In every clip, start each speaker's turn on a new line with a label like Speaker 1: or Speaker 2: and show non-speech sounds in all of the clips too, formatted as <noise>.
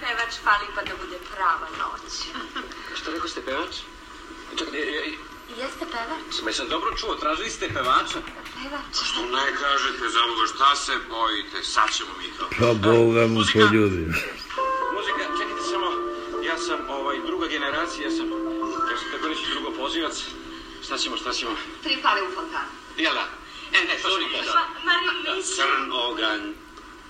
Speaker 1: pevač fali pa da bude prava noć.
Speaker 2: Šta rekao ste pevač? Čekaj, je, je,
Speaker 1: Jeste pevač?
Speaker 2: me sam dobro čuo, tražili ste pevača?
Speaker 1: Pevač.
Speaker 3: Što ne kažete, za Boga, šta se bojite? Sad ćemo mi to.
Speaker 4: Pa Boga mu poljudi.
Speaker 2: Muzika, čekajte samo, ja sam ovaj, druga generacija, ja sam, ja sam tako reći drugo pozivac. Šta ćemo, šta ćemo?
Speaker 1: Tri pare u fontanu.
Speaker 2: Jel da? E, ne, to što
Speaker 1: Ma, Mari, mislim...
Speaker 2: Crn oganj,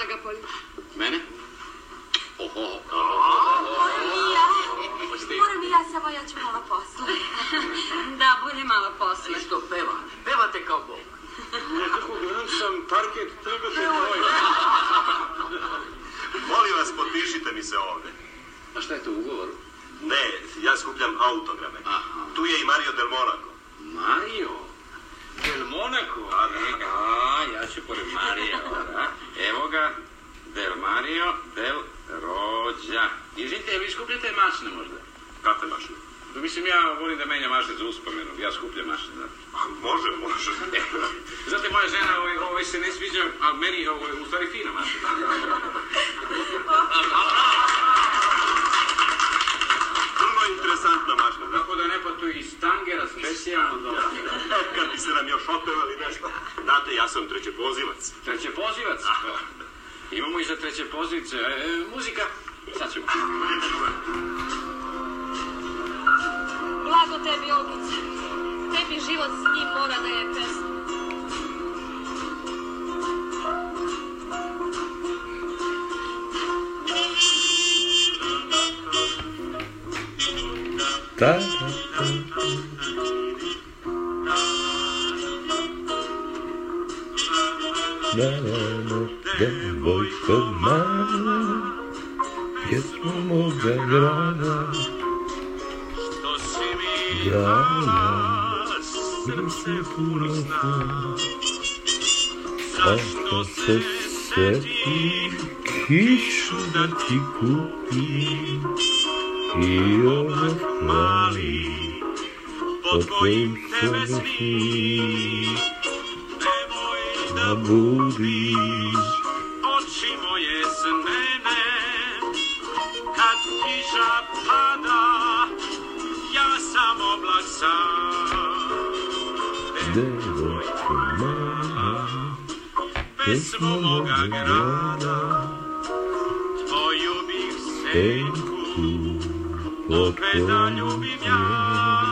Speaker 1: da ga poljim.
Speaker 2: Mene? Oho,
Speaker 1: Moram i ja. Moram i ja, samo ja ću malo posle. <laughs> Da, bolje malo posle.
Speaker 5: Što peva? Pevate kao Bog.
Speaker 2: nekako gledam sam parket, trebate tvoj.
Speaker 6: Molim vas, potpišite mi se ovde.
Speaker 2: A šta je to u ugovoru?
Speaker 6: Ne, ja skupljam autograme.
Speaker 2: Aha.
Speaker 6: Tu je i Mario Del Monaco.
Speaker 2: Mario? Del Monaco? A, a, ja ću pored Marija? Evo ga, Del Mario, Del Rođa. Izvinite, vi skupljate mašne možda?
Speaker 6: Kakve mašine?
Speaker 2: Pa Mislim, ja volim da menjam mašne za uspomenu. Ja skupljam mašne, da.
Speaker 6: A, Može, može. <laughs>
Speaker 2: Znate, moja žena ovaj, ovaj se ne sviđa, a meni ovaj, u stvari fina mašina. <laughs>
Speaker 6: Se nam još opevali nešto. Znate, ja sam treće pozivac.
Speaker 2: Treće pozivac. Imamo i za treće pozivice. E, muzika. Sad ćemo.
Speaker 1: Blago tebi, Olgice. Tebi život s njim mora da je pesma.
Speaker 4: Da, da, zielono, dawaj to mała,
Speaker 2: jest mu zagrana.
Speaker 4: Grana,
Speaker 2: wysy kurwa, a
Speaker 4: to se sepi, kiszu da ci kupi, i ona
Speaker 2: mali, po twoim.
Speaker 4: Da budiš,
Speaker 2: oči moje snene, kad kiša pada, ja sam oblak sam.
Speaker 4: devojko mala,
Speaker 2: pesmo moga grada, tvoju bih senku, opet da ljubim ja.